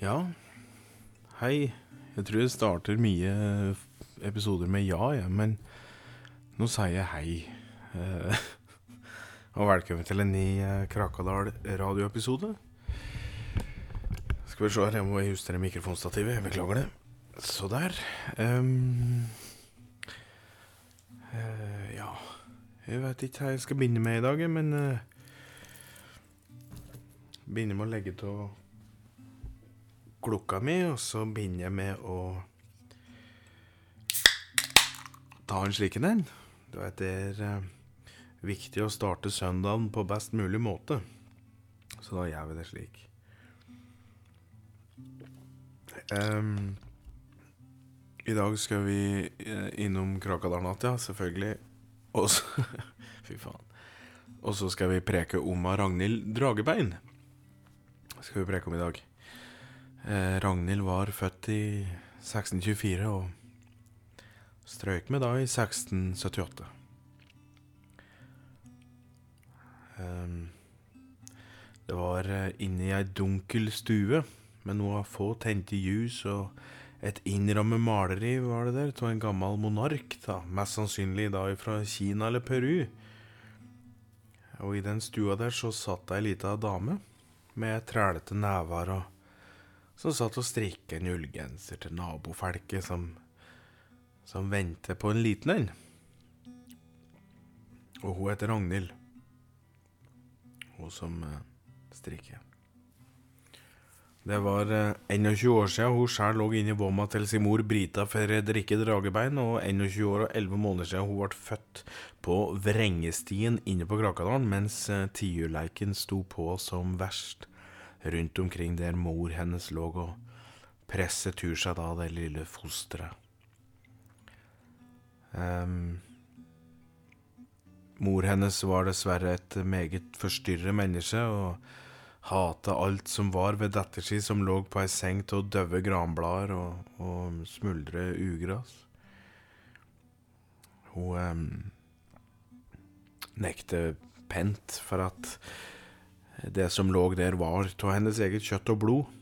Ja, hei. Jeg tror jeg starter mye episoder med ja, ja men nå sier jeg hei. Eh, og velkommen til en ny eh, Krakadal radioepisode. Skal se her, jeg må justere mikrofonstativet. Jeg beklager det. Så der. Um, uh, ja Jeg vet ikke hva jeg skal begynne med i dag, men uh, Begynner med å legge til klokka mi, og så begynner jeg med å ta en slik en. Du veit, det er uh, viktig å starte søndagen på best mulig måte. Så da gjør vi det slik. Ehm, I dag skal vi eh, innom Krakadalnatt, ja, selvfølgelig. Og så Fy faen. Og så skal vi preke om av Ragnhild Dragebein. Skal vi preke om i dag. Eh, Ragnhild var født i 1624 og strøyk med da i 1678. Um, det var inni inne i ei dunkel stue med noe få tente ljus og et innrammet maleri, var det der, av en gammel monark, da, mest sannsynlig da fra Kina eller Peru. Og i den stua der så satt ei lita dame med trælete never og som satt og strikka en ullgenser til nabofelket som, som venter på en liten en. Og hun heter Ragnhild. Hun som eh, strikker. Det var eh, 21 år siden hun sjøl lå inne i vomma til sin mor Brita Fredrikke Dragebein, og 21 år og 11 måneder siden hun ble født på Vrengestien inne på Krakadalen, mens eh, tiurleiken sto på som verst rundt omkring der mor hennes lå og presset tur seg da det lille fosteret. Um, mor hennes var dessverre et meget forstyrret menneske og hata alt som var ved dattersi som lå på ei seng av døde granblader og, og smuldre ugras. Hun eh, nekter pent for at det som lå der, var av hennes eget kjøtt og blod.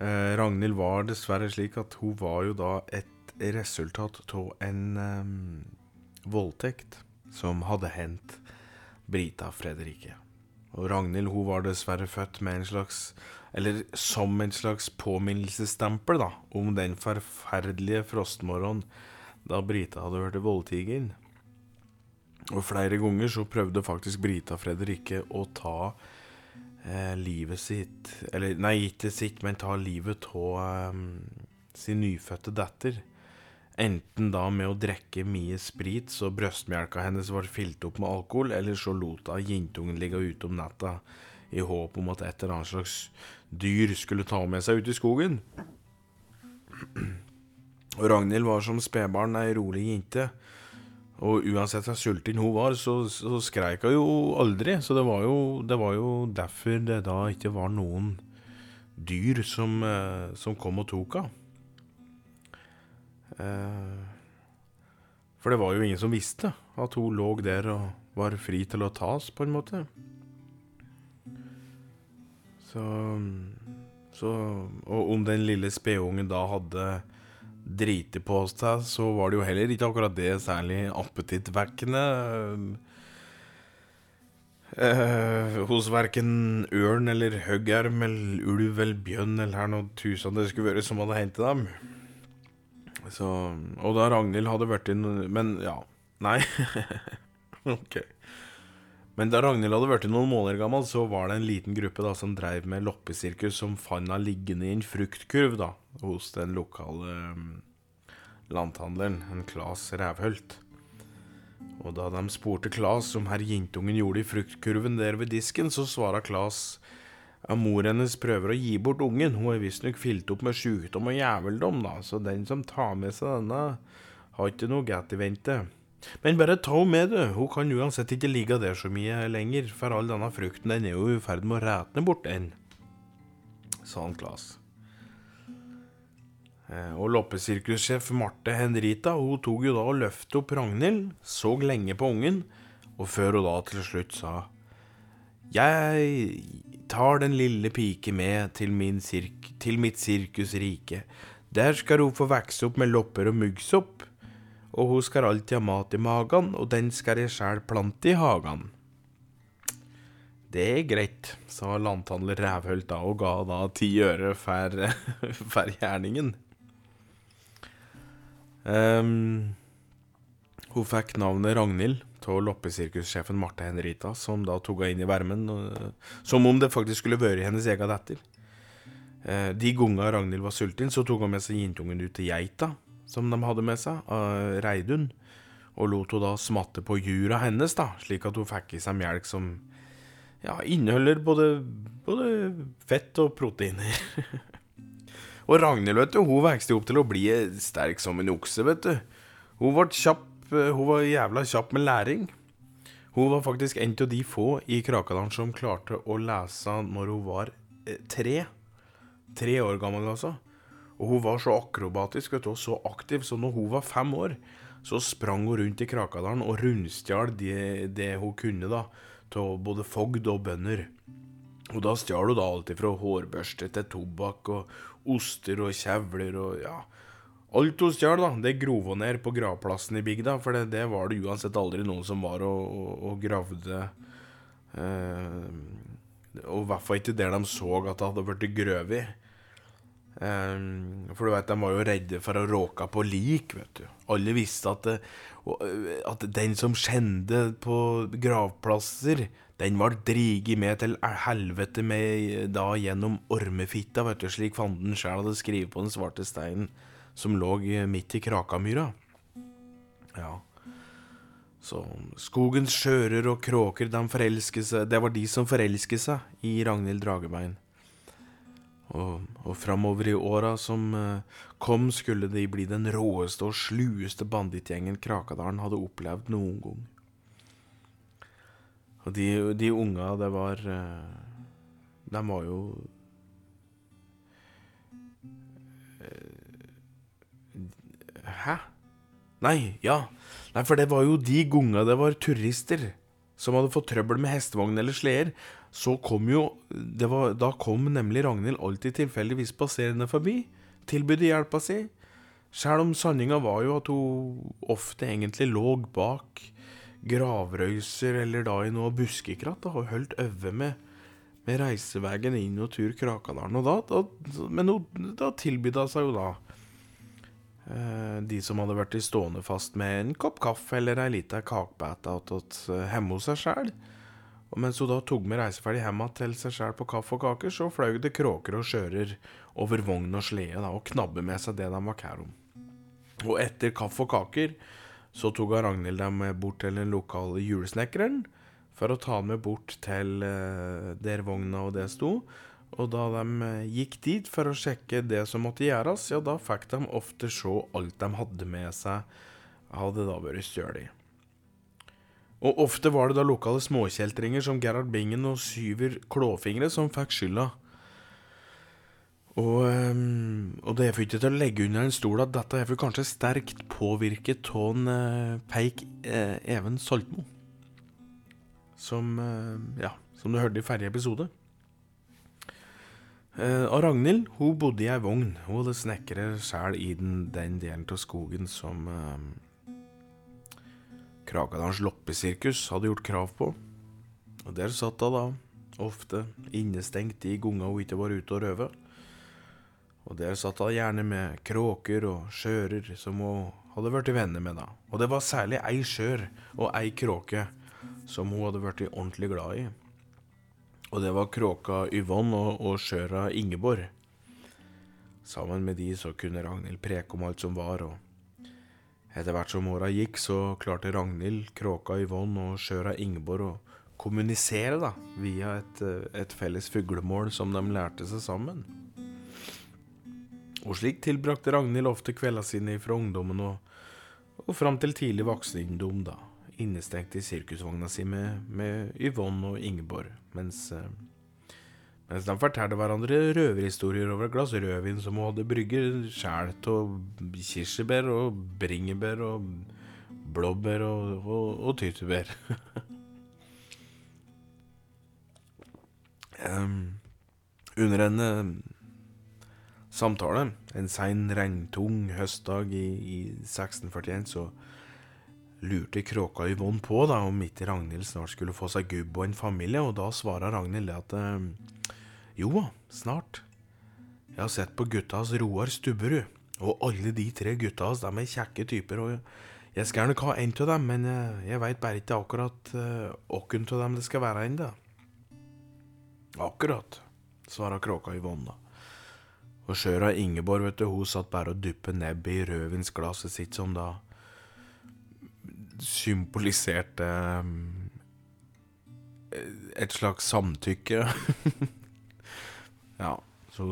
Eh, Ragnhild var dessverre slik at hun var jo da et resultat av en eh, voldtekt som hadde hendt Brita Fredrikke. Og Ragnhild hun var dessverre født med en slags Eller som en slags påminnelsesstempel da, om den forferdelige frostmorgenen da Brita hadde hørt voldtigeren. Og flere ganger så prøvde faktisk Brita Fredrikke å ta eh, livet sitt Eller nei, ikke sitt, men ta livet av eh, sin nyfødte datter. Enten da med å drikke mye sprit så brystmelka hennes var fylt opp med alkohol, eller så lot hun jentungen ligge ute om natta i håp om at et eller annet slags dyr skulle ta med seg ut i skogen. Og Ragnhild var som spedbarn ei rolig jente. Og uansett hvor sulten hun var, så, så skreik hun jo aldri. Så det var jo, det var jo derfor det da ikke var noen dyr som, eh, som kom og tok henne. Eh, for det var jo ingen som visste at hun lå der og var fri til å tas, på en måte. Så, så Og om den lille spedungen da hadde driti på seg, så var det jo heller ikke akkurat det særlig appetittvekkende. Eh, hos verken ørn eller høggerm eller ulv eller bjønn eller her noe tusen det skulle vært som hadde hentet dem. Så, og da Ragnhild hadde vært inn Men ja. Nei. ok. Men da Ragnhild hadde vært noen måneder gammel, så var det en liten gruppe da som drev med loppesirkus, som fant henne liggende i en fruktkurv da, hos den lokale um, lanthandleren, en Klas Rævhølt. Og da de spurte Klas om herr jentungen gjorde i fruktkurven der ved disken, så svara Klas at mor hennes prøver å gi bort ungen, hun er visstnok fylt opp med sjukdom og jæveldom, da, så den som tar med seg denne, har ikke noe godt i vente. Men bare ta henne med, du, hun kan uansett ikke ligge der så mye lenger, for all denne frukten den er jo i ferd med å rætne bort den. sa han Klas. Eh, og loppesirkussjef Marte Henrita hun tok jo da og løftet opp Ragnhild, så lenge på ungen, og før hun da til slutt sa Jeg tar den lille pike med til, sirk, til mitt sirkusrike. Der skal hun få vokse opp med lopper og muggsopp, og hun skal alltid ha mat i magen, og den skal jeg sjæl plante i hagen. Det er greit, sa landhandler Rævhølt da, og ga da ti øre for, for gjerningen. Um, hun fikk navnet Ragnhild av loppesirkussjefen Marte Henrita, som da tok henne inn i varmen, som om det faktisk skulle vært hennes egen datter. Uh, de gangene Ragnhild var sulten, så tok hun med seg jentungen ut til geita som de hadde med seg, av Reidun, og lot hun da smatte på jura hennes, da, slik at hun fikk i seg melk som ja, inneholder både, både fett og proteiner. Og Ragnhild, vet du, hun vokste opp til å bli sterk som en okse, vet du. Hun, ble kjapp, hun var jævla kjapp med læring. Hun var faktisk en av de få i Krakadalen som klarte å lese når hun var eh, tre. Tre år gammel, altså. Og hun var så akrobatisk vet du, og så aktiv, så når hun var fem år, så sprang hun rundt i Krakadalen og rundstjal det, det hun kunne da, av både fogd og bønder. Og da stjal hun da alt fra hårbørste til tobakk og oster og kjevler og ja. Alt hun stjal, da, det grov ned på gravplassen i bygda, for det, det, var det uansett aldri noen som var og, og, og gravde. Eh, og i hvert fall ikke der de så at det hadde blitt grøvet. Eh, for du vet, de var jo redde for å råke på lik, vet du. Alle visste at, det, at den som skjende på gravplasser, den var drigi med til helvete med da gjennom ormefitta, vet du, slik fanden sjæl hadde skrevet på den svarte steinen som lå midt i Krakamyra. Ja. Så skogens skjører og kråker, de seg Det var de som forelsket seg i Ragnhild Dragebein. Og, og framover i åra som uh, kom, skulle de bli den råeste og slueste bandittgjengen Krakadalen hadde opplevd noen gang. Og de, de unga, det var eh, De var jo Hæ? Nei, ja. Nei, for det var jo de gunga det var turister som hadde fått trøbbel med hestevogn eller sleder. Så kom jo var, Da kom nemlig Ragnhild alltid tilfeldigvis passerende forbi, tilbød hjelpa si. Sjæl om sanninga var jo at hun ofte egentlig lå bak gravrøyser eller da i noe buskekratt og holdt øve med, med reiseveien inn og tur Krakadalen. Og da, da, men hun, da tilbød hun seg jo da de som hadde vært stående fast med en kopp kaffe eller ei lita kakebete eh, hjemme hos seg sjæl. Mens hun da tok med reiseferdig hjem til seg sjæl på kaffe og kaker, så fløy det kråker og skjører over vogn og slede da, og knabbe med seg det de var kær om. Og etter kaffe og kaker så tok Ragnhild dem bort til den lokale julesnekkeren for å ta dem med bort til uh, der vogna og det sto. Og da de uh, gikk dit for å sjekke det som måtte gjøres, ja, da fikk de ofte se alt de hadde med seg, hadde da vært stjålet. Og ofte var det da lokale småkjeltringer som Gerhard Bingen og Syver Klåfingre som fikk skylda. Og, ehm, og, det er for ikke til å legge under en stol at dette er kanskje sterkt påvirket av en uh, Peik Even Saltmo. Som ja, som du hørte i forrige episode. Uh, og Ragnhild hun bodde i ei vogn. Hun hadde snekra sjæl i den, den, delen av skogen som eh, Krakadalens loppesirkus hadde gjort krav på. Og der satt hun da, ofte innestengt i gonga hun ikke var ute og røve. Og der satt hun gjerne med kråker og skjører som hun hadde blitt venner med, da. Og det var særlig ei skjør og ei kråke som hun hadde blitt ordentlig glad i. Og det var kråka Yvonne og, og skjøra Ingeborg. Sammen med de så kunne Ragnhild preke om alt som var, og etter hvert som åra gikk, så klarte Ragnhild, kråka Yvonne og skjøra Ingeborg å kommunisere da, via et, et felles fuglemål som de lærte seg sammen. Og slik tilbrakte Ragnhild ofte kveldene sine fra ungdommen og, og fram til tidlig voksenungdom, da, innestengt i sirkusvogna si med, med Yvonne og Ingeborg, mens, eh, Mens de fortalte hverandre røverhistorier over et glass rødvin som hun hadde brygget sjæl av kirsebær og bringebær og blåbær og, og, og tyttebær. um, under en uh, samtale en sein, regntung høstdag i, i 1641 så lurte kråka Yvonne på da om ikke Ragnhild snart skulle få seg gubb og en familie, og da svarer Ragnhild at jo jo, snart. Jeg har sett på gutta hans Roar Stubberud, og alle de tre gutta hans, er kjekke typer, og jeg skal nok ha en av dem, men eh, jeg veit bare ikke akkurat åkken uh, av dem det skal være ennå. Akkurat, svarer kråka Yvonne da. Og skjøra Ingeborg, vet du, hun satt bare og dyppet nebbet i rødvinsglasset sitt, som da symboliserte um, et slags samtykke. Ja, så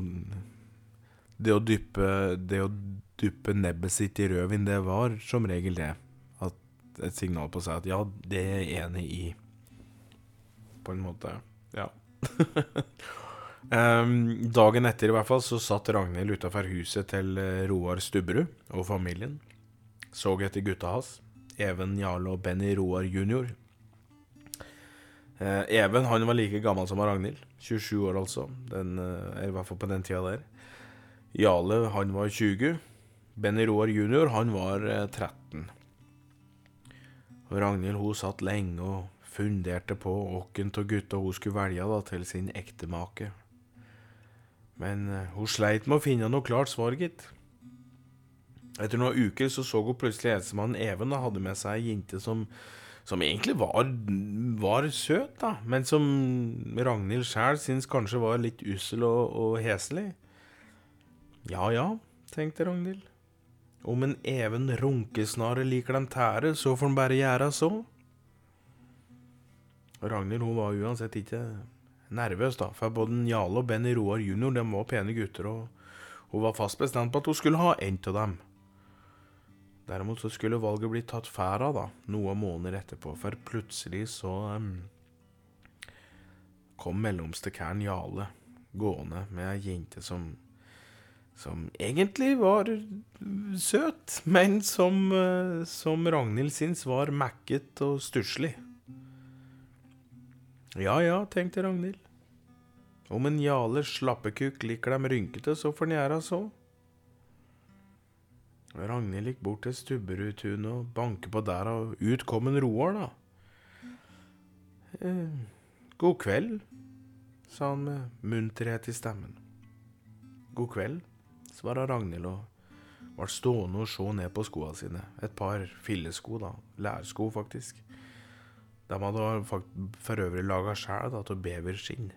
det å dyppe Det å dyppe nebbet sitt i rødvin, det var som regel det. At et signal på seg at ja, det er jeg enig i. På en måte. Ja. um, dagen etter, i hvert fall, så satt Ragnhild utafor huset til eh, Roar Stubberud og familien. Så etter gutta hans. Even Jarle og Benny Roar jr. Eh, Even han var like gammel som Ragnhild. 27 år, altså. Den, eh, I hvert fall på den tida der. Jarle han var 20. Benny Roar jr. han var 13. Eh, og Ragnhild hun satt lenge og funderte på hvem av gutta hun skulle velge da, til sin ektemake. Men hun sleit med å finne noe klart svar, gitt. Etter noen uker så, så hun plutselig helsemannen Even da, hadde med seg ei jente som som egentlig var, var, søt, da, men som Ragnhild sjæl syns kanskje var litt ussel og, og heslig. Ja ja, tenkte Ragnhild. Om en even runkesnare liker den tære, så får han bare gjøre så. Ragnhild hun var uansett ikke nervøs, da, for både Jarle og Benny Roar jr. De var pene gutter, og hun var fast bestemt på at hun skulle ha en av dem. Derimot så skulle valget bli tatt fær av da, noen måneder etterpå, for plutselig så um, kom mellomste kæren Jale gående med ei jente som som egentlig var søt, men som, uh, som Ragnhild syns var mekket og stusslig. Ja ja, tenkte Ragnhild. Om en Jale slappekuk liker dem rynkete, så får han gjøre så. Ragnhild gikk bort til Stubberudtunet og banket på der, og ut kom en Roar, da. Eh, god kveld, sa han med munterhet i stemmen. God kveld, svara Ragnhild og ble stående og se ned på skoene sine. Et par fillesko, da. Lærsko, faktisk. De hadde for øvrig laga sjæl, av beverskinn.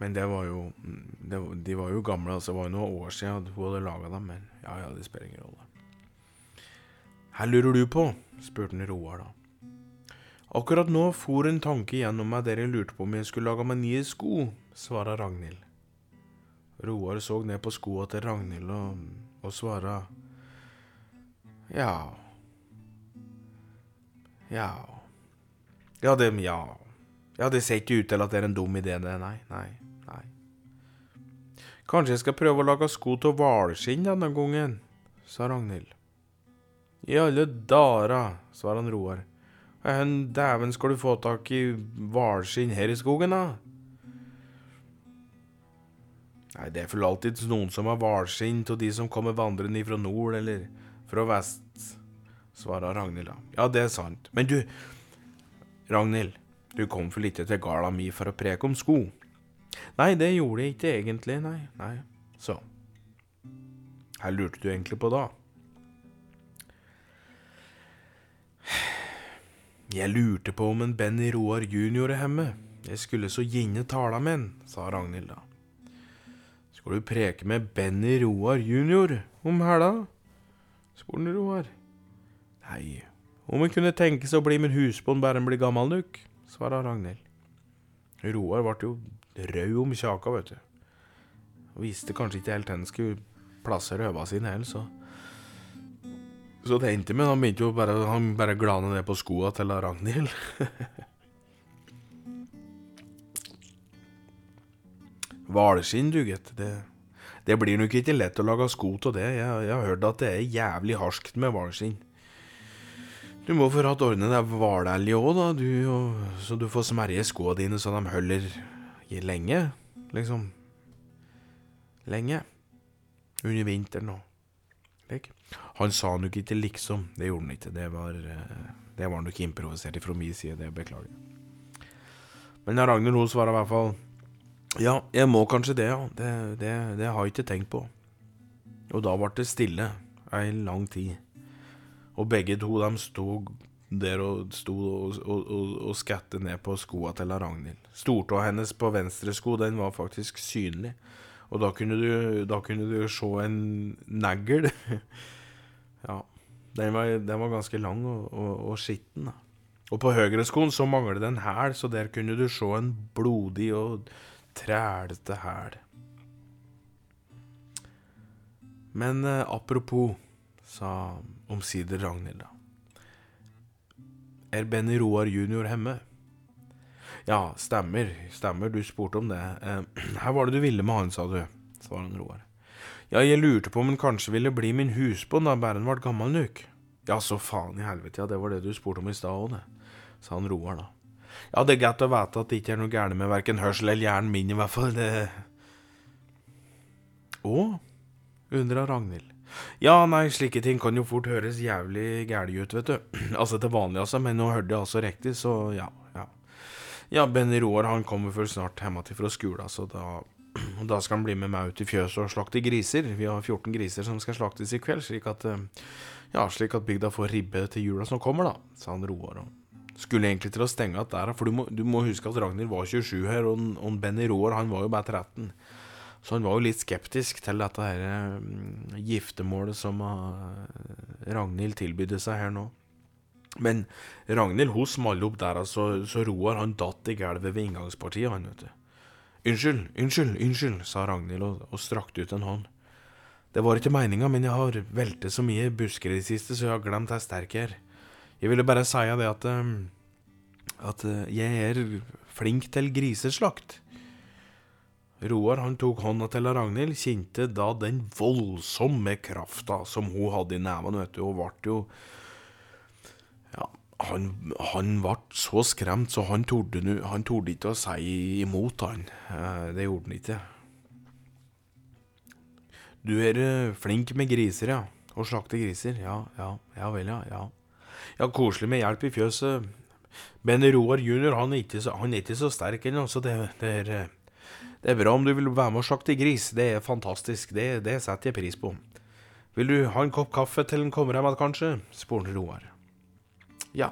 Men det var jo det, De var jo gamle, altså. Det var jo noen år siden hun hadde laga dem. Men ja, ja, det spiller ingen rolle. Her lurer du på? spurte han Roar da. Akkurat nå for en tanke gjennom meg der jeg lurte på om jeg skulle lage meg nye sko, svara Ragnhild. Roar så ned på skoa til Ragnhild og, og svara ja Ja Ja, det Ja. Ja, det ser ikke ut til at det er en dum idé, det. Nei, nei. Kanskje jeg skal prøve å lage sko av hvalskinn denne gangen, sa Ragnhild. I alle dager, svarer han Roar. Hvor dæven skal du få tak i hvalskinn her i skogen, da? Nei, det er vel alltid noen som har hvalskinn av de som kommer vandrende fra nord eller fra vest, svarer Ragnhild. Ja, det er sant. Men du, Ragnhild, du kom vel ikke til garda mi for å preke om sko? Nei, det gjorde jeg ikke egentlig, nei. nei. Så Her lurte du egentlig på da? Jeg lurte på om en Benny Roar junior er hjemme. Jeg skulle så gjerne tala med han, sa Ragnhild da. Skal du preke med Benny Roar junior om hæla? spurte Roar. Nei, om han kunne tenke seg å bli min husbond bare han blir gammel nok, svarte Ragnhild. Roar ble jo rød om kjaka, vet du. Og visste kanskje ikke helt hvor han skulle plassere røva sin heller, så Så det endte med han begynte jo bare Han bare glana ned på skoa til Ragnhild. Hvalskinn, du, gitt. Det, det blir nok ikke lett å lage sko av det. Jeg, jeg, har hørt at det er jævlig harskt med hvalskinn. Du må få hatt ordne deg hvalelg òg, da, du, og, så du får smerje skoa dine så de holder i lenge. Liksom. Lenge. Under vinteren og slik. Han sa nok ikke liksom, det gjorde han ikke. Det var, eh, det var nok improvisert fra min side, det beklager. Men Ragnhild hun svarer i hvert fall Ja, jeg må kanskje det, ja. Det, det, det har jeg ikke tenkt på. Og da ble det stille ei lang tid. Og begge to de sto der og sto og, og, og, og skatte ned på skoa til Ragnhild. Stortåa hennes på venstre sko den var faktisk synlig. Og da kunne du, da kunne du se en negl. ja. Den var, den var, ganske lang og, og, og skitten. da. Og på høyreskoen så mangler det en hæl, så der kunne du se en blodig og trælete hæl. Men eh, apropos, sa omsider Ragnhild, da. Er Benny Roar junior hjemme? Ja, stemmer, stemmer, du spurte om det. Eh, her var det du ville med han, sa du, svarer han Roar. Ja, jeg lurte på om han kanskje ville bli min husbond da Bæren ble gammel nok. Ja, så faen i helvete, ja, det var det du spurte om i stad òg, det, sa han Roar da. Ja, det er godt å vite at det ikke er noe gærent med verken hørsel eller hjernen min, i hvert fall, det Å? undra Ragnhild. Ja, nei, slike ting kan jo fort høres jævlig gæli ut, vet du. altså til vanlig, altså, men nå hørte jeg altså riktig, så ja. Ja, Benny Roar han kommer vel snart hjemme til fra skolen, så da, da skal han bli med meg ut i fjøset og slakte griser. Vi har 14 griser som skal slaktes i kveld, slik at, eh, ja, slik at bygda får ribbe til jula som kommer, da, sa han Roar. Skulle egentlig til å stenge igjen der, for du må, du må, huske at Ragnhild var 27 her, og, og Benny Roar han var jo bare 13. Så han var jo litt skeptisk til dette her um, giftermålet som uh, Ragnhild tilbydde seg her nå. Men Ragnhild hun smalt opp der, altså, så Roar han datt i gulvet ved inngangspartiet, han, vet du. Unnskyld, unnskyld, unnskyld, sa Ragnhild og, og strakte ut en hånd. Det var ikke meninga, men jeg har veltet så mye busker i det siste, så jeg har glemt sterk jeg er. Jeg ville bare si det at um, at uh, jeg er flink til griseslakt. Roar han tok hånda til Ragnhild, kjente da den voldsomme krafta som hun hadde i nevene, vet du, og ble jo han, han ble så skremt, så han torde, han torde ikke å si imot han. Eh, det gjorde han ikke. Du er eh, flink med griser, ja. Å slakte griser. Ja, ja, ja vel, ja. Ja, ja koselig med hjelp i fjøset. Men Roar jr. Han han er ikke så sterk ennå, så det, det, er, eh, det, er bra om du vil være med og slakte gris. Det er fantastisk. Det, det setter jeg pris på. Vil du ha en kopp kaffe til den kommer hjem igjen, kanskje? spurte Roar. Ja.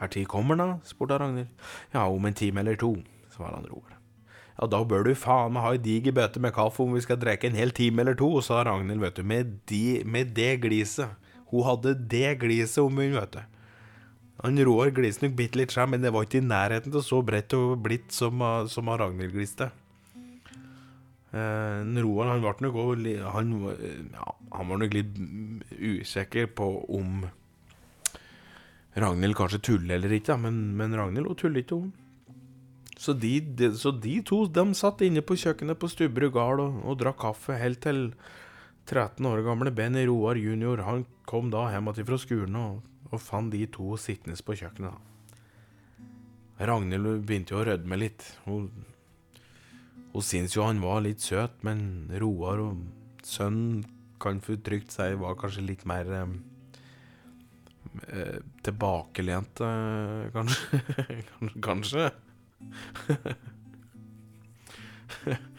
Her tid kommer da? spurte Ragnhild. Ja, om en time eller to, svarer han Roar. Ja, da bør du faen meg ha ei diger bøtte med kaffe om vi skal drikke en hel time eller to, sa Ragnhild, vet du, med, de, med det gliset. Hun hadde det gliset om hun, vet du. Han Roar Glisnuk bitte litt, men det var ikke i nærheten til så bredt og blidt som, som Ragnhild gliste. Eh, Roar han, ble nok, han, ja, han var nok litt usikker på om Ragnhild kanskje tuller eller ikke, men, men Ragnhild hun tuller ikke, hun. Så de, de, så de, to de satt inne på kjøkkenet på Stubberud gard og, og, drakk kaffe helt til 13 år gamle Benny Roar jr. Han kom da hjem igjen fra skolen og, og fant de to sittende på kjøkkenet. Ragnhild begynte jo å rødme litt. Hun, hun syntes jo han var litt søt, men Roar og sønnen kan for trygt si var kanskje litt mer eh, Eh, kanskje. kanskje.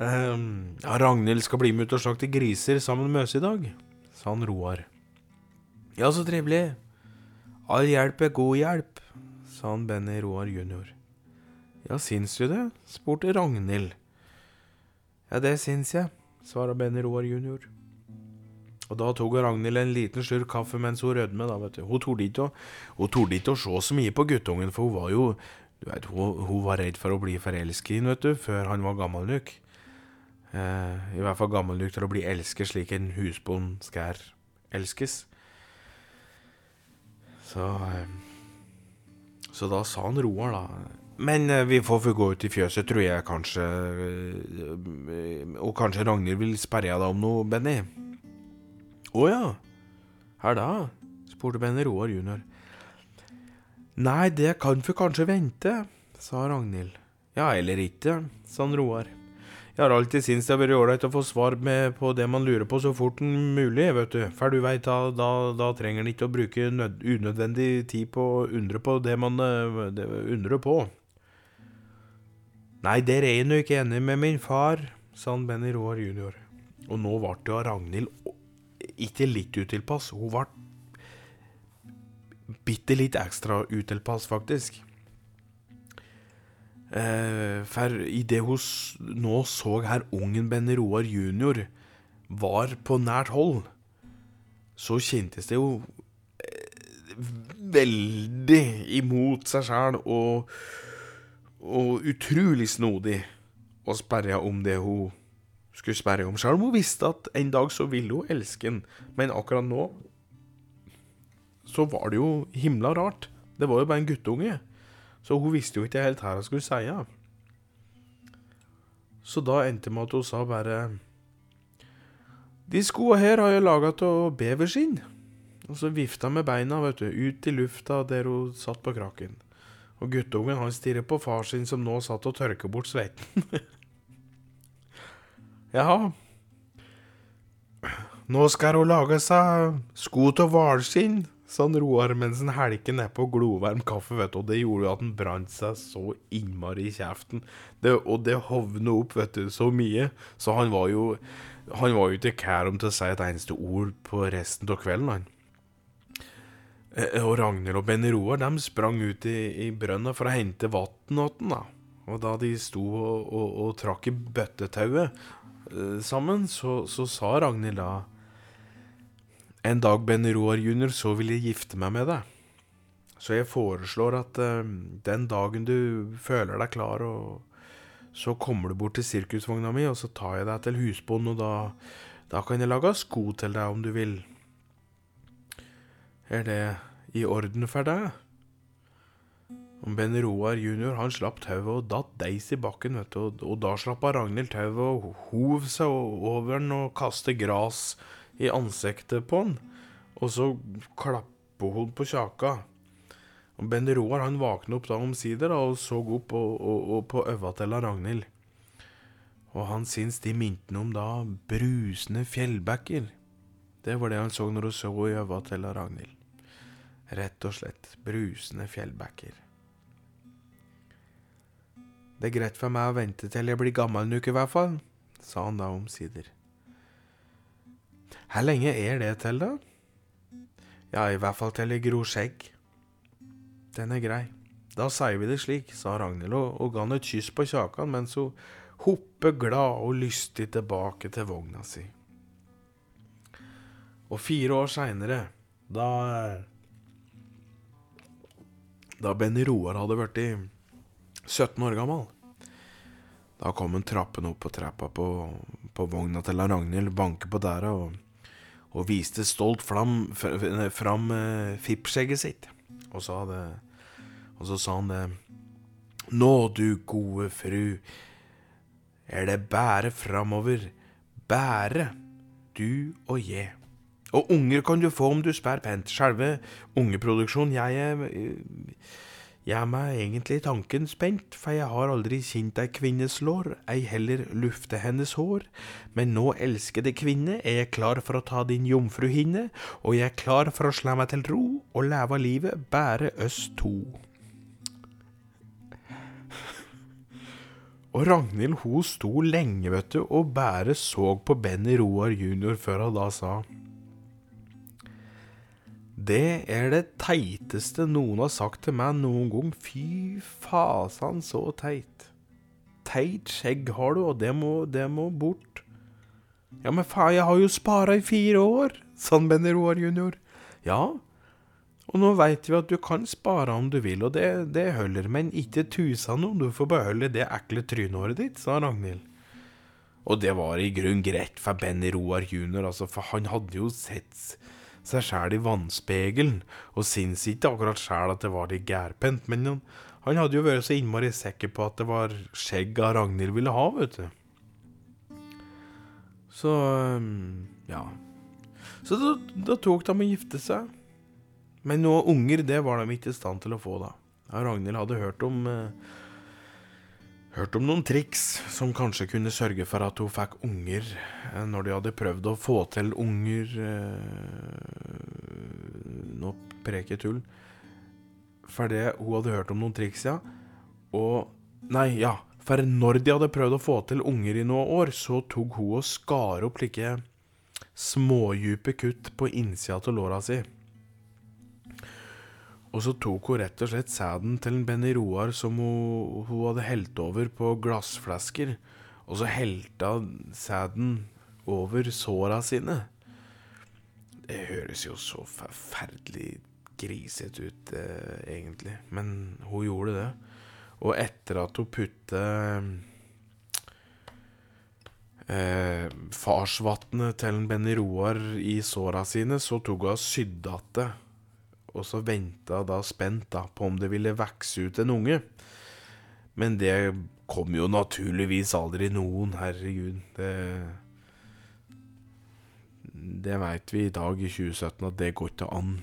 um, ja, Ragnhild skal bli med ut og slakte griser sammen med oss i dag, sa han Roar. Ja, så trivelig. All hjelp er god hjelp, sa han Benny Roar junior. Ja, syns du det? spurte Ragnhild. Ja, det syns jeg, svarte Benny Roar junior. Og da tok Ragnhild en liten slurk kaffe mens hun rødmet. da, vet du. Hun torde ikke, ikke, å se så mye på guttungen, for hun var jo du vet, hun, hun var redd for å bli forelsket i vet du, før han var gammel nok. Eh, I hvert fall gammel nok til å bli elsket slik en husbond skal elskes. Så, eh, så da sa han Roar, da Men eh, vi får få gå ut i fjøset, tror jeg kanskje. Og kanskje Ragnhild vil sperre deg om noe, Benny? Å ja. Her da? spurte Benny Roar junior. Nei, det kan vi kanskje vente, sa Ragnhild. Ja, eller ikke, sa han Roar. Jeg har alltid syntes det har vært ålreit å få svar på det man lurer på så fort som mulig, vet du. For du veit, da, da, da trenger en ikke å bruke nød, unødvendig tid på å undre på det man eh, det, undrer på. Nei, der er jeg nå ikke enig med min far, sa han Benny Roar junior. Og nå ble jo Ragnhild ikke litt utilpass, hun ble bitte litt ekstra utilpass, faktisk. Eh, for det hun nå så her ungen Benny Roar junior var på nært hold, så kjentes det jo eh, veldig imot seg sjæl og, og utrolig snodig å sperre om det hun skulle sperre om, sjøl om hun visste at en dag så ville hun elske han, men akkurat nå så var det jo himla rart. Det var jo bare en guttunge. Så hun visste jo ikke helt hva hun skulle si. ja. Så da endte det med at hun sa bare De skoene her har jeg laga av beverskinn. Og så vifta med beina, vet du, ut i lufta der hun satt på kraken. Og guttungen han stirret på far sin som nå satt og tørket bort sveiten. Jaha. Nå skal hun lage seg sko av hvalskinn, sa han Roar mens han helker nedpå glovarm kaffe, vet du, og det gjorde jo at han brant seg så innmari i kjeften. Det, og det hovna opp, vet du, så mye, så han var jo Han var jo ikke kær om til å si et eneste ord på resten av kvelden, han. Eh, Og Ragnhild og Benny Roar de sprang ut i, i brønna for å hente vann åt den, da. Og da de sto og, og, og trakk i bøttetauet eh, sammen, så, så sa Ragnhild da En dag, Benny Roar jr., så vil jeg gifte meg med deg. Så jeg foreslår at uh, den dagen du føler deg klar, så kommer du bort til sirkusvogna mi, og så tar jeg deg til husbonden, og da, da kan jeg lage sko til deg om du vil. Er det i orden for deg? Og Benny Roar jr. han slapp tauet og datt deis i bakken, vet du, og, og da slapp Ragnhild tauet og hov seg over den og kastet gras i ansiktet på han, og så klappet hun på kjaka. Og ben Roar han våkna opp da omsider da, og så opp og, og, og på øva til Ragnhild. Og han syntes de minte om da brusende fjellbekker. Det var det han så når hun så i øva til Ragnhild. Rett og slett brusende fjellbekker. Det er greit for meg å vente til jeg blir gammel en uke, i hvert fall, sa han da omsider. Hvor lenge er det til, da? Ja, i hvert fall til jeg gror skjegg. Den er grei. Da sier vi det slik, sa Ragnhild og, ga han et kyss på kjakan mens hun hoppet glad og lystig tilbake til vogna si. Og fire år seinere, da Da Benny Roar hadde blitt 17 år gammel, da kom han trappene opp på trappa på, på vogna til Ragnhild, banket på døra og, og viste stolt fram, fram eh, fippskjegget sitt, og det Og så sa han det Nå, du gode fru, er det bære framover, bære, du og je. Og unger kan du få om du spær pent. Selve ungeproduksjonen jeg er Jeg er meg egentlig tanken spent, for jeg har aldri kjent ei kvinnes lår, ei heller lufte hennes hår. Men nå, elskede kvinne, er jeg klar for å ta din jomfruhinne, og jeg er klar for å slå meg til ro og leve livet bare oss to. Og Ragnhild hun sto lenge, vet du, og bare så på Benny Roar jr. før hun da sa Det er det teiteste noen har sagt til meg noen gang. Fy fasan, så teit. Teit skjegg har du, og det må, det må bort. Ja, men faen, jeg har jo spara i fire år, sa Benny Roar jr. Ja, og nå veit vi at du kan spare om du vil, og det, det holder, men ikke tusen om du får beholde det ekle trynehåret ditt, sa Ragnhild. Og det var i grunn greit for Benny Roar jr., altså, for han hadde jo sett seg sjæl i vannspegelen, og syns ikke akkurat sjæl at det var litt gærpent, men han, Han hadde jo vært så innmari sikker på at det var skjegget Ragnhild ville ha, vet du. Så ja. Så da, da tok de og gifte seg. Men noen unger, det var de ikke i stand til å få, da. Ja, Ragnhild hadde hørt om eh, Hørt om noen triks som kanskje kunne sørge for at hun fikk unger eh, når de hadde prøvd å få til unger eh, Nå preker tull. For det hun hadde hørt om noen triks, ja. Og Nei, ja. For når de hadde prøvd å få til unger i noen år, så tok hun og skar opp like smådype kutt på innsida av låra si. Og så tok hun rett og slett sæden til en Benny Roar som hun, hun hadde helt over på glassflasker, og så helta sæden over såra sine. Det høres jo så forferdelig grisete ut, eh, egentlig, men hun gjorde det. Og etter at hun puttet eh, farsvatnet til Benny Roar i såra sine, så tok hun og sydde att det og så venta da spent da på om det ville vokse ut en unge. Men det kom jo naturligvis aldri noen, herregud. Det Det veit vi i dag, i 2017, at det går ikke an.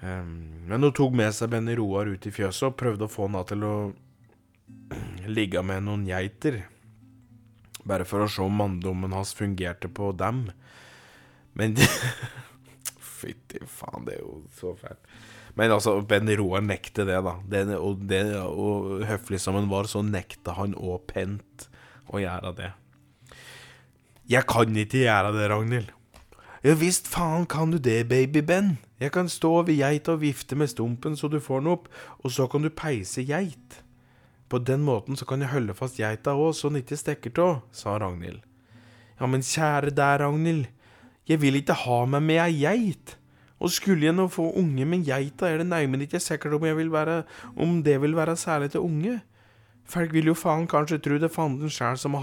Um, men hun tok med seg Benny Roar ut i fjøset og prøvde å få han til å ligge med noen geiter. Bare for å se om manndommen hans fungerte på dem. Men Fytti faen, det er jo så fælt. Men altså, Ben Roar nekter det, da. Det, og, det, og høflig som han var, så nekta han òg pent å gjøre det. Jeg kan ikke gjøre det, Ragnhild. Ja visst faen kan du det, baby-Ben. Jeg kan stå over geita og vifte med stumpen så du får den opp, og så kan du peise geit. På den måten så kan jeg holde fast geita òg, så den ikke stikker av, sa Ragnhild. Ja, men kjære deg, Ragnhild. Jeg vil ikke ha meg med ei geit. Og skulle jeg nå få unge med geita, er det neimen ikke sikkert om, være, om det vil være særlig til unge. Folk vil jo faen kanskje tro det er fanden sjæl som,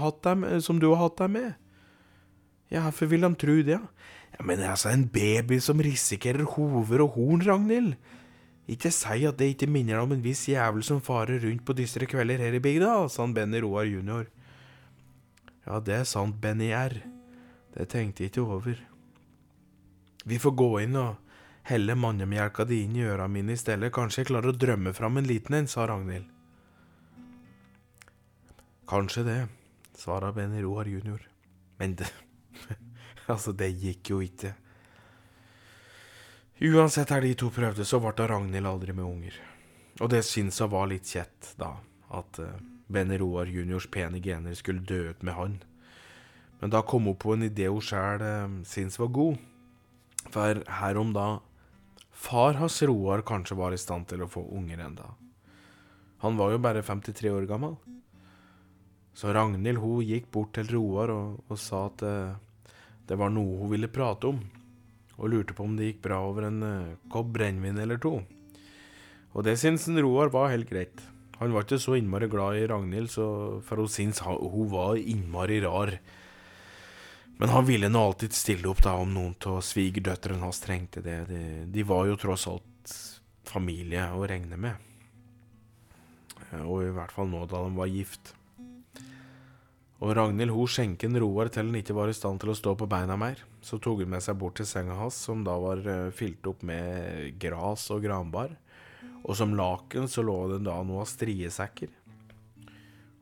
som, du har hatt deg med. Ja, hvorfor vil de tro det? Ja, Men altså, en baby som risikerer hover og horn, Ragnhild. Ikke si at det ikke minner deg om en viss jævel som farer rundt på dystre kvelder her i bygda, sa han Benny Roar jr. Ja, det er sant, Benny R. Det tenkte jeg ikke over. Vi får gå inn og helle mannemjelka di inn i øra mine i stedet. Kanskje jeg klarer å drømme fram en liten en, sa Ragnhild. Kanskje det, svara Benny Roar jr. Men det Altså, det gikk jo ikke. Uansett her de to prøvde, så ble Ragnhild aldri med unger. Og det syns hun var litt kjett, da, at uh, Benny Roar juniors pene gener skulle dø ut med han. Men da kom hun på en idé hun sjæl uh, syntes var god. For herom da far hans Roar kanskje var i stand til å få unger enda. Han var jo bare 53 år gammel. Så Ragnhild hun gikk bort til Roar og, og sa at uh, det var noe hun ville prate om, og lurte på om det gikk bra over en uh, kopp brennevin eller to. Og det syntes Roar var helt greit. Han var ikke så innmari glad i Ragnhild, for hun syntes hun var innmari rar. Men han ville nå alltid stille opp da om noen av svigerdøtrene hans trengte det. De, de, var jo tross alt familie å regne med. Og i hvert fall nå da de var gift. Og Ragnhild hun skjenken Roar til han ikke var i stand til å stå på beina mer. Så tok hun med seg bort til senga hans, som da var uh, fylt opp med gras og granbar. Og som laken så lå det da noe av striesekker.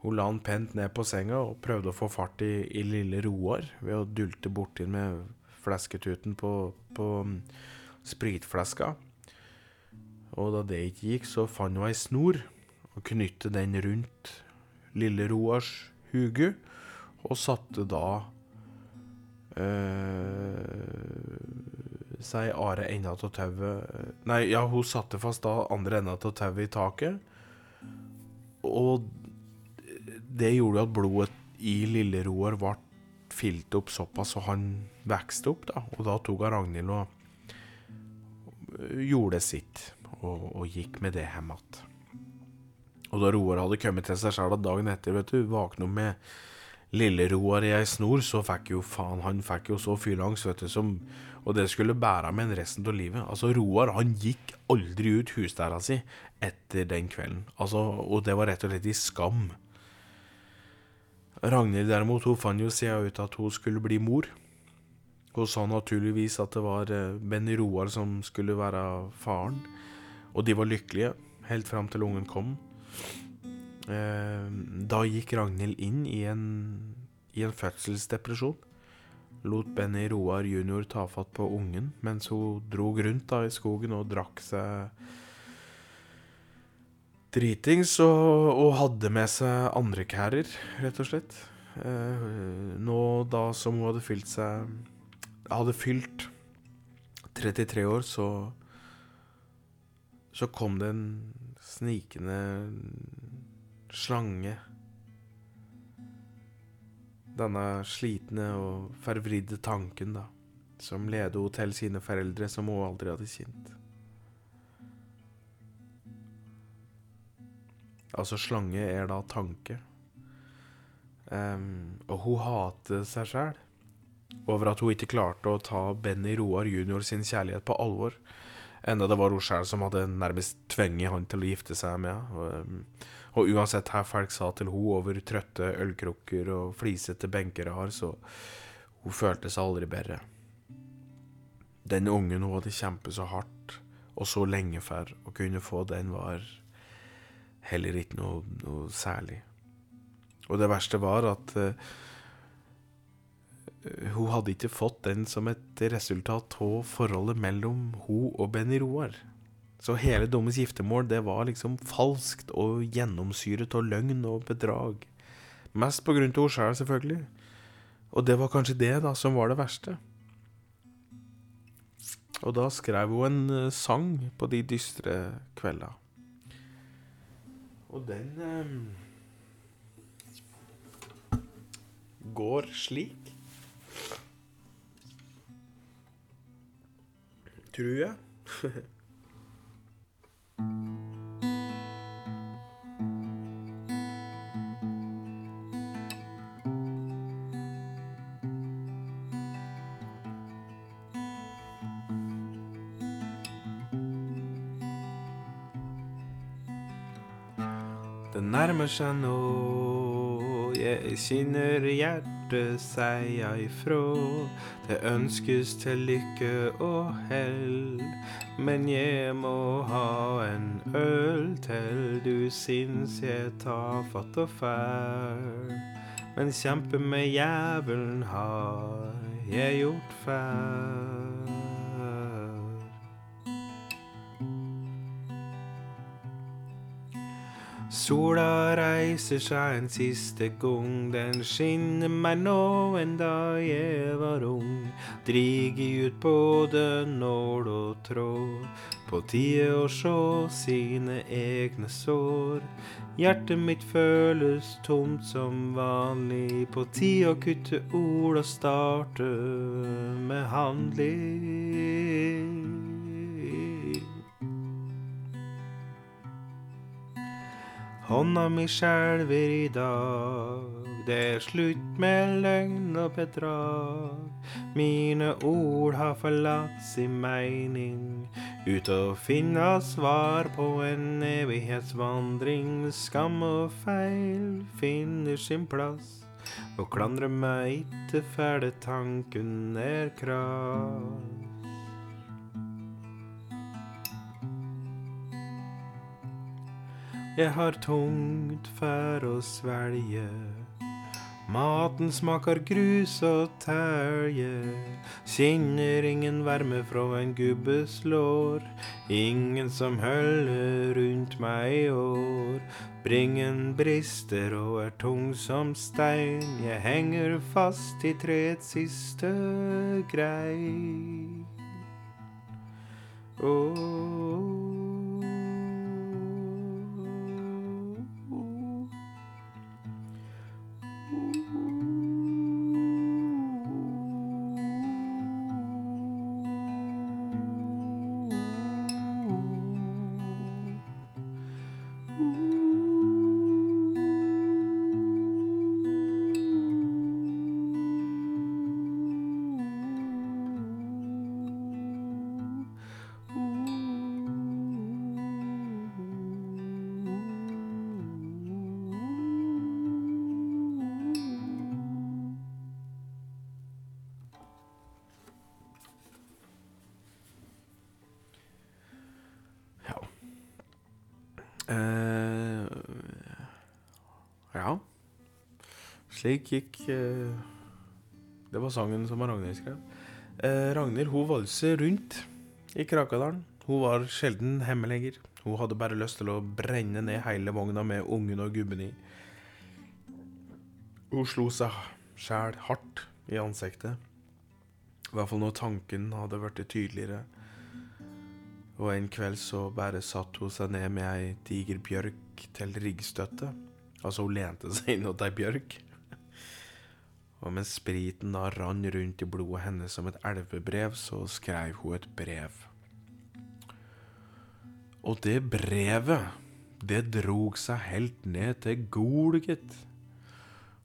Hun la han pent ned på senga og prøvde å få fart i, i lille Roar ved å dulte borti med flesketuten på, på um, spritfleska. Og da det ikke gikk, så fant hun ei snor og knyttet den rundt lille Roars hugu, og satte da øh, seg are enda av tauet Nei, ja, hun satte fast da andre enda av tauet i taket. Og det gjorde at blodet i lille Roar ble filt opp såpass så han vokste opp. da, Og da tok han Ragnhild og gjorde sitt, og, og gikk med det hjem igjen. Og da Roar hadde kommet til seg sjøl dagen etter, vet du, våkna med lille Roar i ei snor, så fikk jo faen Han fikk jo så fylleangst, vet du, som Og det skulle bære med en resten av livet. Altså, Roar, han gikk aldri ut husdæra si etter den kvelden. Altså, og det var rett og slett i skam. Ragnhild derimot, hun fant jo sida ut at hun skulle bli mor. Hun sa naturligvis at det var eh, Benny Roar som skulle være faren. Og de var lykkelige, helt fram til ungen kom. Eh, da gikk Ragnhild inn i en, i en fødselsdepresjon. Lot Benny Roar jr. ta fatt på ungen mens hun drog rundt da i skogen og drakk seg dritings og, og hadde med seg andre kærer, rett og slett. Eh, nå da som hun hadde fylt seg Hadde fylt 33 år, så Så kom det en snikende slange. Denne slitne og forvridde tanken, da, som ledet henne til sine foreldre, som hun aldri hadde kjent. Altså, slange er da tanke. Um, og hun hater seg sjæl over at hun ikke klarte å ta Benny Roar jr. sin kjærlighet på alvor. Enda det var hun sjæl som hadde nærmest tvenget han til å gifte seg med henne. Og, og uansett hva folk sa til hun over trøtte ølkrukker og flisete benker har, så hun følte seg aldri bedre. Den ungen hun hadde kjempet så hardt og så lenge for å kunne få, den var heller ikke noe, noe særlig. Og det verste var at uh, hun hadde ikke fått den som et resultat av forholdet mellom hun og Benny Roar. Så hele Dommes giftermål det var liksom falskt og gjennomsyret av løgn og bedrag. Mest på grunn av henne sjøl, selvfølgelig. Og det var kanskje det da som var det verste. Og da skrev hun en uh, sang på de dystre kveldene. Og den um, går slik. Tror jeg. seg nå, jeg kjenner hjertet seia ifrå. Det ønskes til lykke og hell, men jeg må ha en øl til du syns jeg tar fatt og fær. Men kjempe med jævelen har jeg gjort før. Sola reiser seg en siste gang, den skinner meg nå enn da jeg var ung. Drig ut både nål og tråd, på tide å sjå sine egne sår. Hjertet mitt føles tomt som vanlig, på tide å kutte ord og starte med handling. Hånda mi skjelver i dag, det er slutt med løgn og bedrag. Mine ord har forlatt sin mening, ut å finne svar på en evighetsvandring. Skam og feil finner sin plass, og klandrer meg ikke fæle tanken er krass. Jeg har tungt for å svelge. Maten smaker grus og telje. Kjenner ingen varme fra en gubbes lår. Ingen som holder rundt meg i år. Bringen brister og er tung som stein. Jeg henger fast i treets siste grein. Oh. Slik gikk eh, Det var sangen som Ragnhild skrev. Eh, Ragnhild hun valser rundt i Krakadalen. Hun var sjelden hemmeligere. Hun hadde bare lyst til å brenne ned hele vogna med ungen og gubben i. Hun slo seg sjæl hardt i ansiktet. I hvert fall når tanken hadde blitt tydeligere. Og en kveld så bare satt hun seg ned med ei diger bjørk til riggstøtte. Altså, hun lente seg inn mot ei bjørk. Og mens spriten da rann rundt i blodet hennes som et elvebrev, så skrev hun et brev. Og det brevet, det drog seg helt ned til Gol, gitt.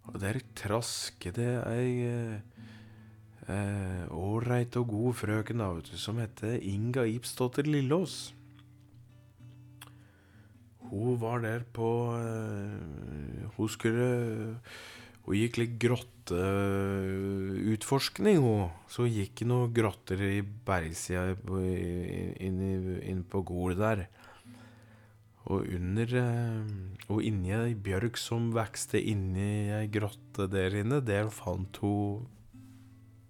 Og der trasket det ei ålreit eh, og god frøken da, vet du, som heter Inga Ibsdotter Lillås. Hun var der på eh, Hun skulle Hun gikk litt grotteutforskning, òg. Så gikk det noen grotter i bergsida inn på Gol der. Og under eh, Og inni ei bjørk som vokste inni ei grotte der inne, der fant hun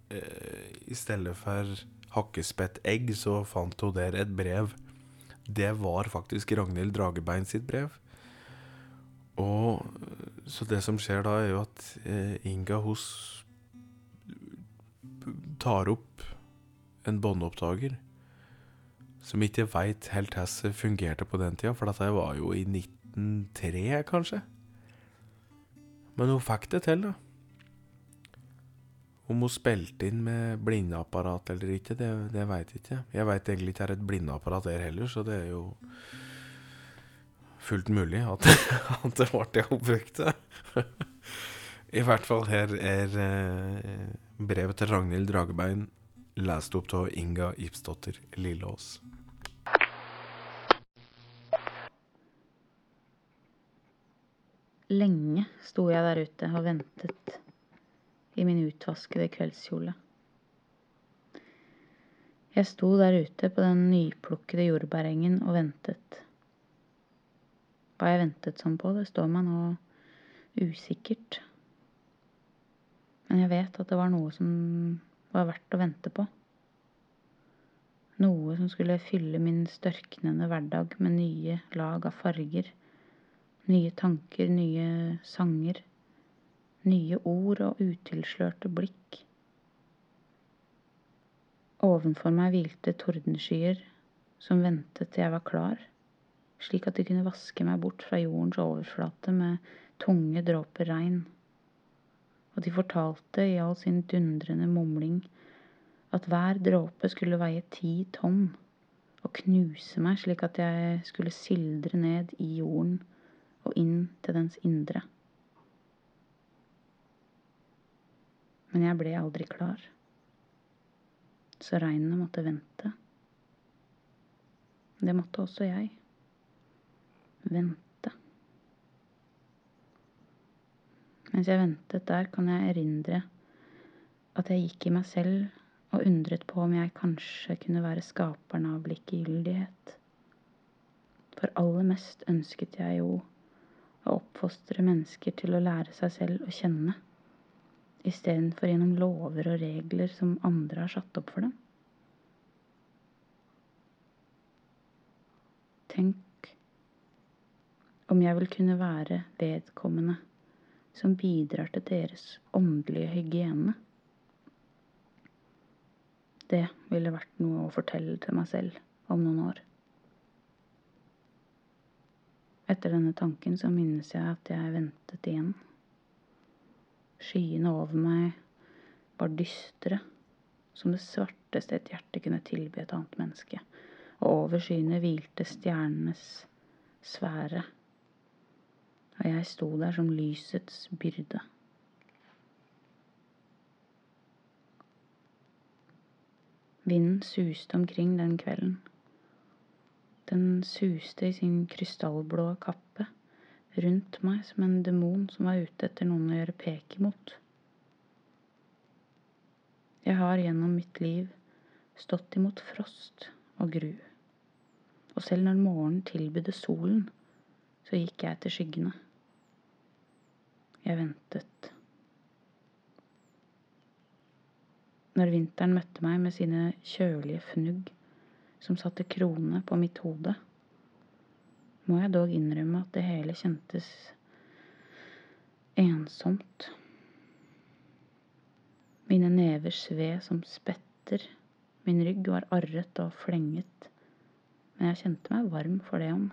eh, I stedet for hakkespettegg, så fant hun der et brev. Det var faktisk Ragnhild Dragebein sitt brev. Og Så det som skjer da, er jo at eh, Inga hos tar opp en båndopptaker som ikke veit helt hvordan fungerte på den tida, for dette var jo i 1903, kanskje. Men hun fikk det til, da. Om hun spilte inn med blindeapparat eller ikke, det, det veit jeg ikke. Jeg veit egentlig ikke det er et blindeapparat der heller, så det er jo fullt mulig at, at det ble det hun brukte. I hvert fall her er eh, brevet til Ragnhild Dragebein lest opp av Inga Ibsdotter Lilleås. Lenge sto jeg der ute og ventet i min utvaskede kveldskjole. Jeg sto der ute på den nyplukkede jordbærengen og ventet. Hva jeg ventet sånn på, det står meg nå usikkert. Men jeg vet at det var noe som var verdt å vente på. Noe som skulle fylle min størknende hverdag med nye lag av farger, nye tanker, nye sanger nye ord og utilslørte blikk. Ovenfor meg hvilte tordenskyer som ventet til jeg var klar, slik at de kunne vaske meg bort fra jordens overflate med tunge dråper regn. Og de fortalte i all sin dundrende mumling at hver dråpe skulle veie ti tonn og knuse meg slik at jeg skulle sildre ned i jorden og inn til dens indre. Men jeg ble aldri klar. Så regnet måtte vente. Det måtte også jeg. Vente. Mens jeg ventet der, kan jeg erindre at jeg gikk i meg selv og undret på om jeg kanskje kunne være skaperen av likegyldighet. For aller mest ønsket jeg jo å oppfostre mennesker til å lære seg selv å kjenne istedenfor gjennom lover og regler som andre har satt opp for dem? Tenk om jeg vil kunne være vedkommende som bidrar til deres åndelige hygiene. Det ville vært noe å fortelle til meg selv om noen år. Etter denne tanken så minnes jeg at jeg ventet igjen. Skyene over meg var dystre, som det svarteste et hjerte kunne tilby et annet menneske, og over skyene hvilte stjernenes sfære, og jeg sto der som lysets byrde. Vinden suste omkring den kvelden. Den suste i sin krystallblå kappe rundt meg som en demon som var ute etter noen å gjøre pek imot. Jeg har gjennom mitt liv stått imot frost og gru. Og selv når morgenen tilbød solen, så gikk jeg etter skyggene. Jeg ventet. Når vinteren møtte meg med sine kjølige fnugg som satte krone på mitt hode, må jeg dog innrømme at det hele kjentes ensomt. Mine never sved som spetter, min rygg var arret og flenget, men jeg kjente meg varm for det om.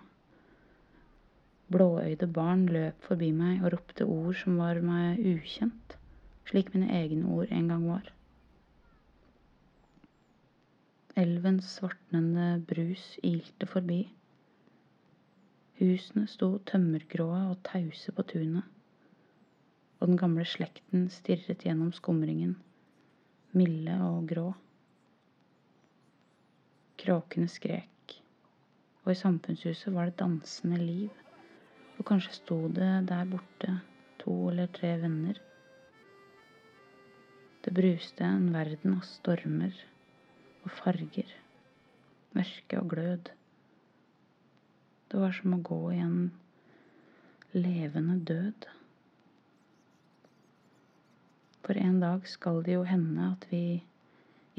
Blåøyde barn løp forbi meg og ropte ord som var meg ukjent, slik mine egne ord en gang var. Elvens svartnende brus ilte forbi. Husene sto tømmergrå og tause på tunet, og den gamle slekten stirret gjennom skumringen, milde og grå. Kråkene skrek, og i samfunnshuset var det dansende liv, og kanskje sto det der borte to eller tre venner. Det bruste en verden av stormer og farger, mørke og glød. Det var som å gå i en levende død. For en dag skal det jo hende at vi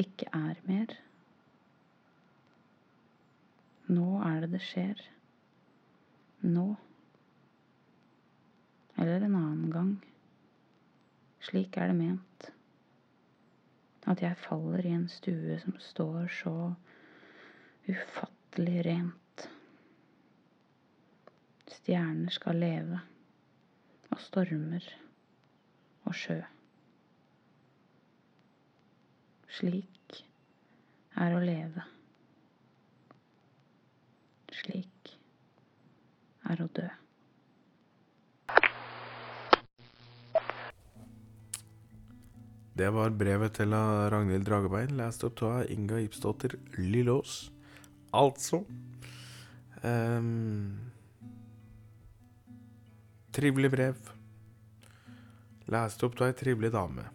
ikke er mer. Nå er det det skjer. Nå. Eller en annen gang. Slik er det ment. At jeg faller i en stue som står så ufattelig rent. Stjerner skal leve, og stormer og sjø. Slik er å leve. Slik er å dø. Det var brevet til Ragnhild Dragebein, lest opp av Inga Ibsdottir Lillås. Altså um, Trivelig brev. Lest opp av ei trivelig dame.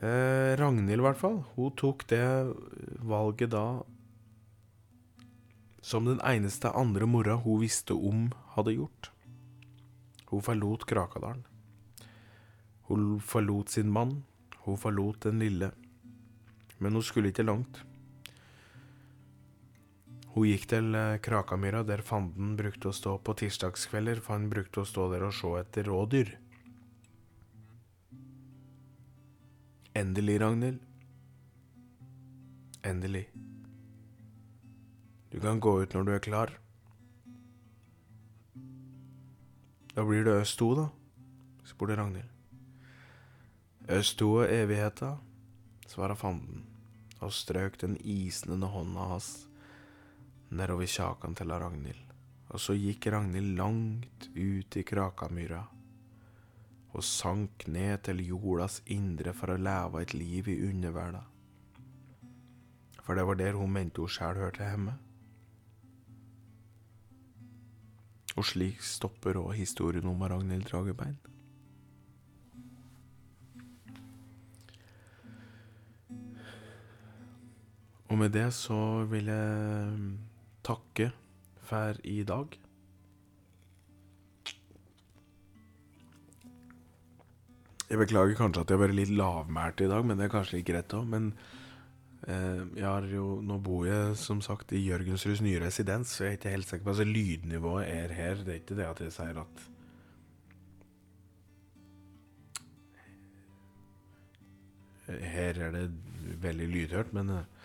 Eh, Ragnhild, i hvert fall. Hun tok det valget da som den eneste andre mora hun visste om, hadde gjort. Hun forlot Krakadalen. Hun forlot sin mann, hun forlot den lille. Men hun skulle ikke langt. Hun gikk til eh, Krakamyra, der fanden brukte å stå på tirsdagskvelder, for han brukte å stå der og se etter rådyr. Endelig, Ragnhild. Endelig. Du kan gå ut når du er klar. Da blir det øst to, da? spurte Ragnhild. Øst to er evigheta, svara fanden og strøk den isnende hånda hans nedover kjakan til Ragnhild. Og så gikk Ragnhild langt ut i Krakamyra og sank ned til jordas indre for å leve et liv i underverda. For det var der hun mente hun sjæl hørte hjemme. Og slik stopper òg historien om Ragnhild Dragebein. Og med det så vil jeg takke for i dag. Jeg beklager kanskje at jeg har vært litt lavmælt i dag, men det er kanskje ikke greit òg. Men eh, jeg har jo, nå bor jeg som sagt i Jørgensruds nye residens, så jeg er ikke helt sikker på altså lydnivået er her. Det er ikke det at jeg sier at Her er det veldig lydhørt, men eh,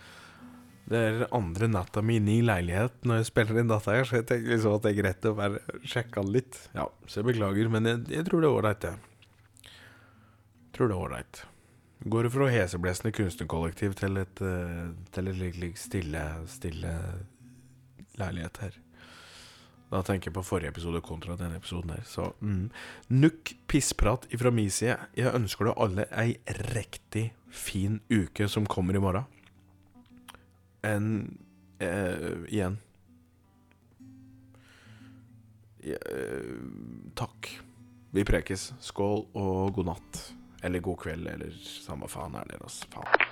det er andre natta mi inne i leilighet når jeg spiller inn data her, så jeg tenkte liksom at det er greit å bare sjekke litt. Ja, så jeg beklager, men jeg, jeg tror det er ålreit, jeg. Tror det er ålreit. Går fra heseblesende kunstnerkollektiv til et, eh, til et litt stille, stille leilighet her. Da tenker jeg på forrige episode kontra denne episoden her. Så mm. Nukk pissprat ifra mi side. Jeg ønsker deg alle ei riktig fin uke som kommer i morgen en eh, Igjen. Eh, takk. Vi prekes. Skål og god natt. Eller god kveld, eller samme faen er det, altså. Faen.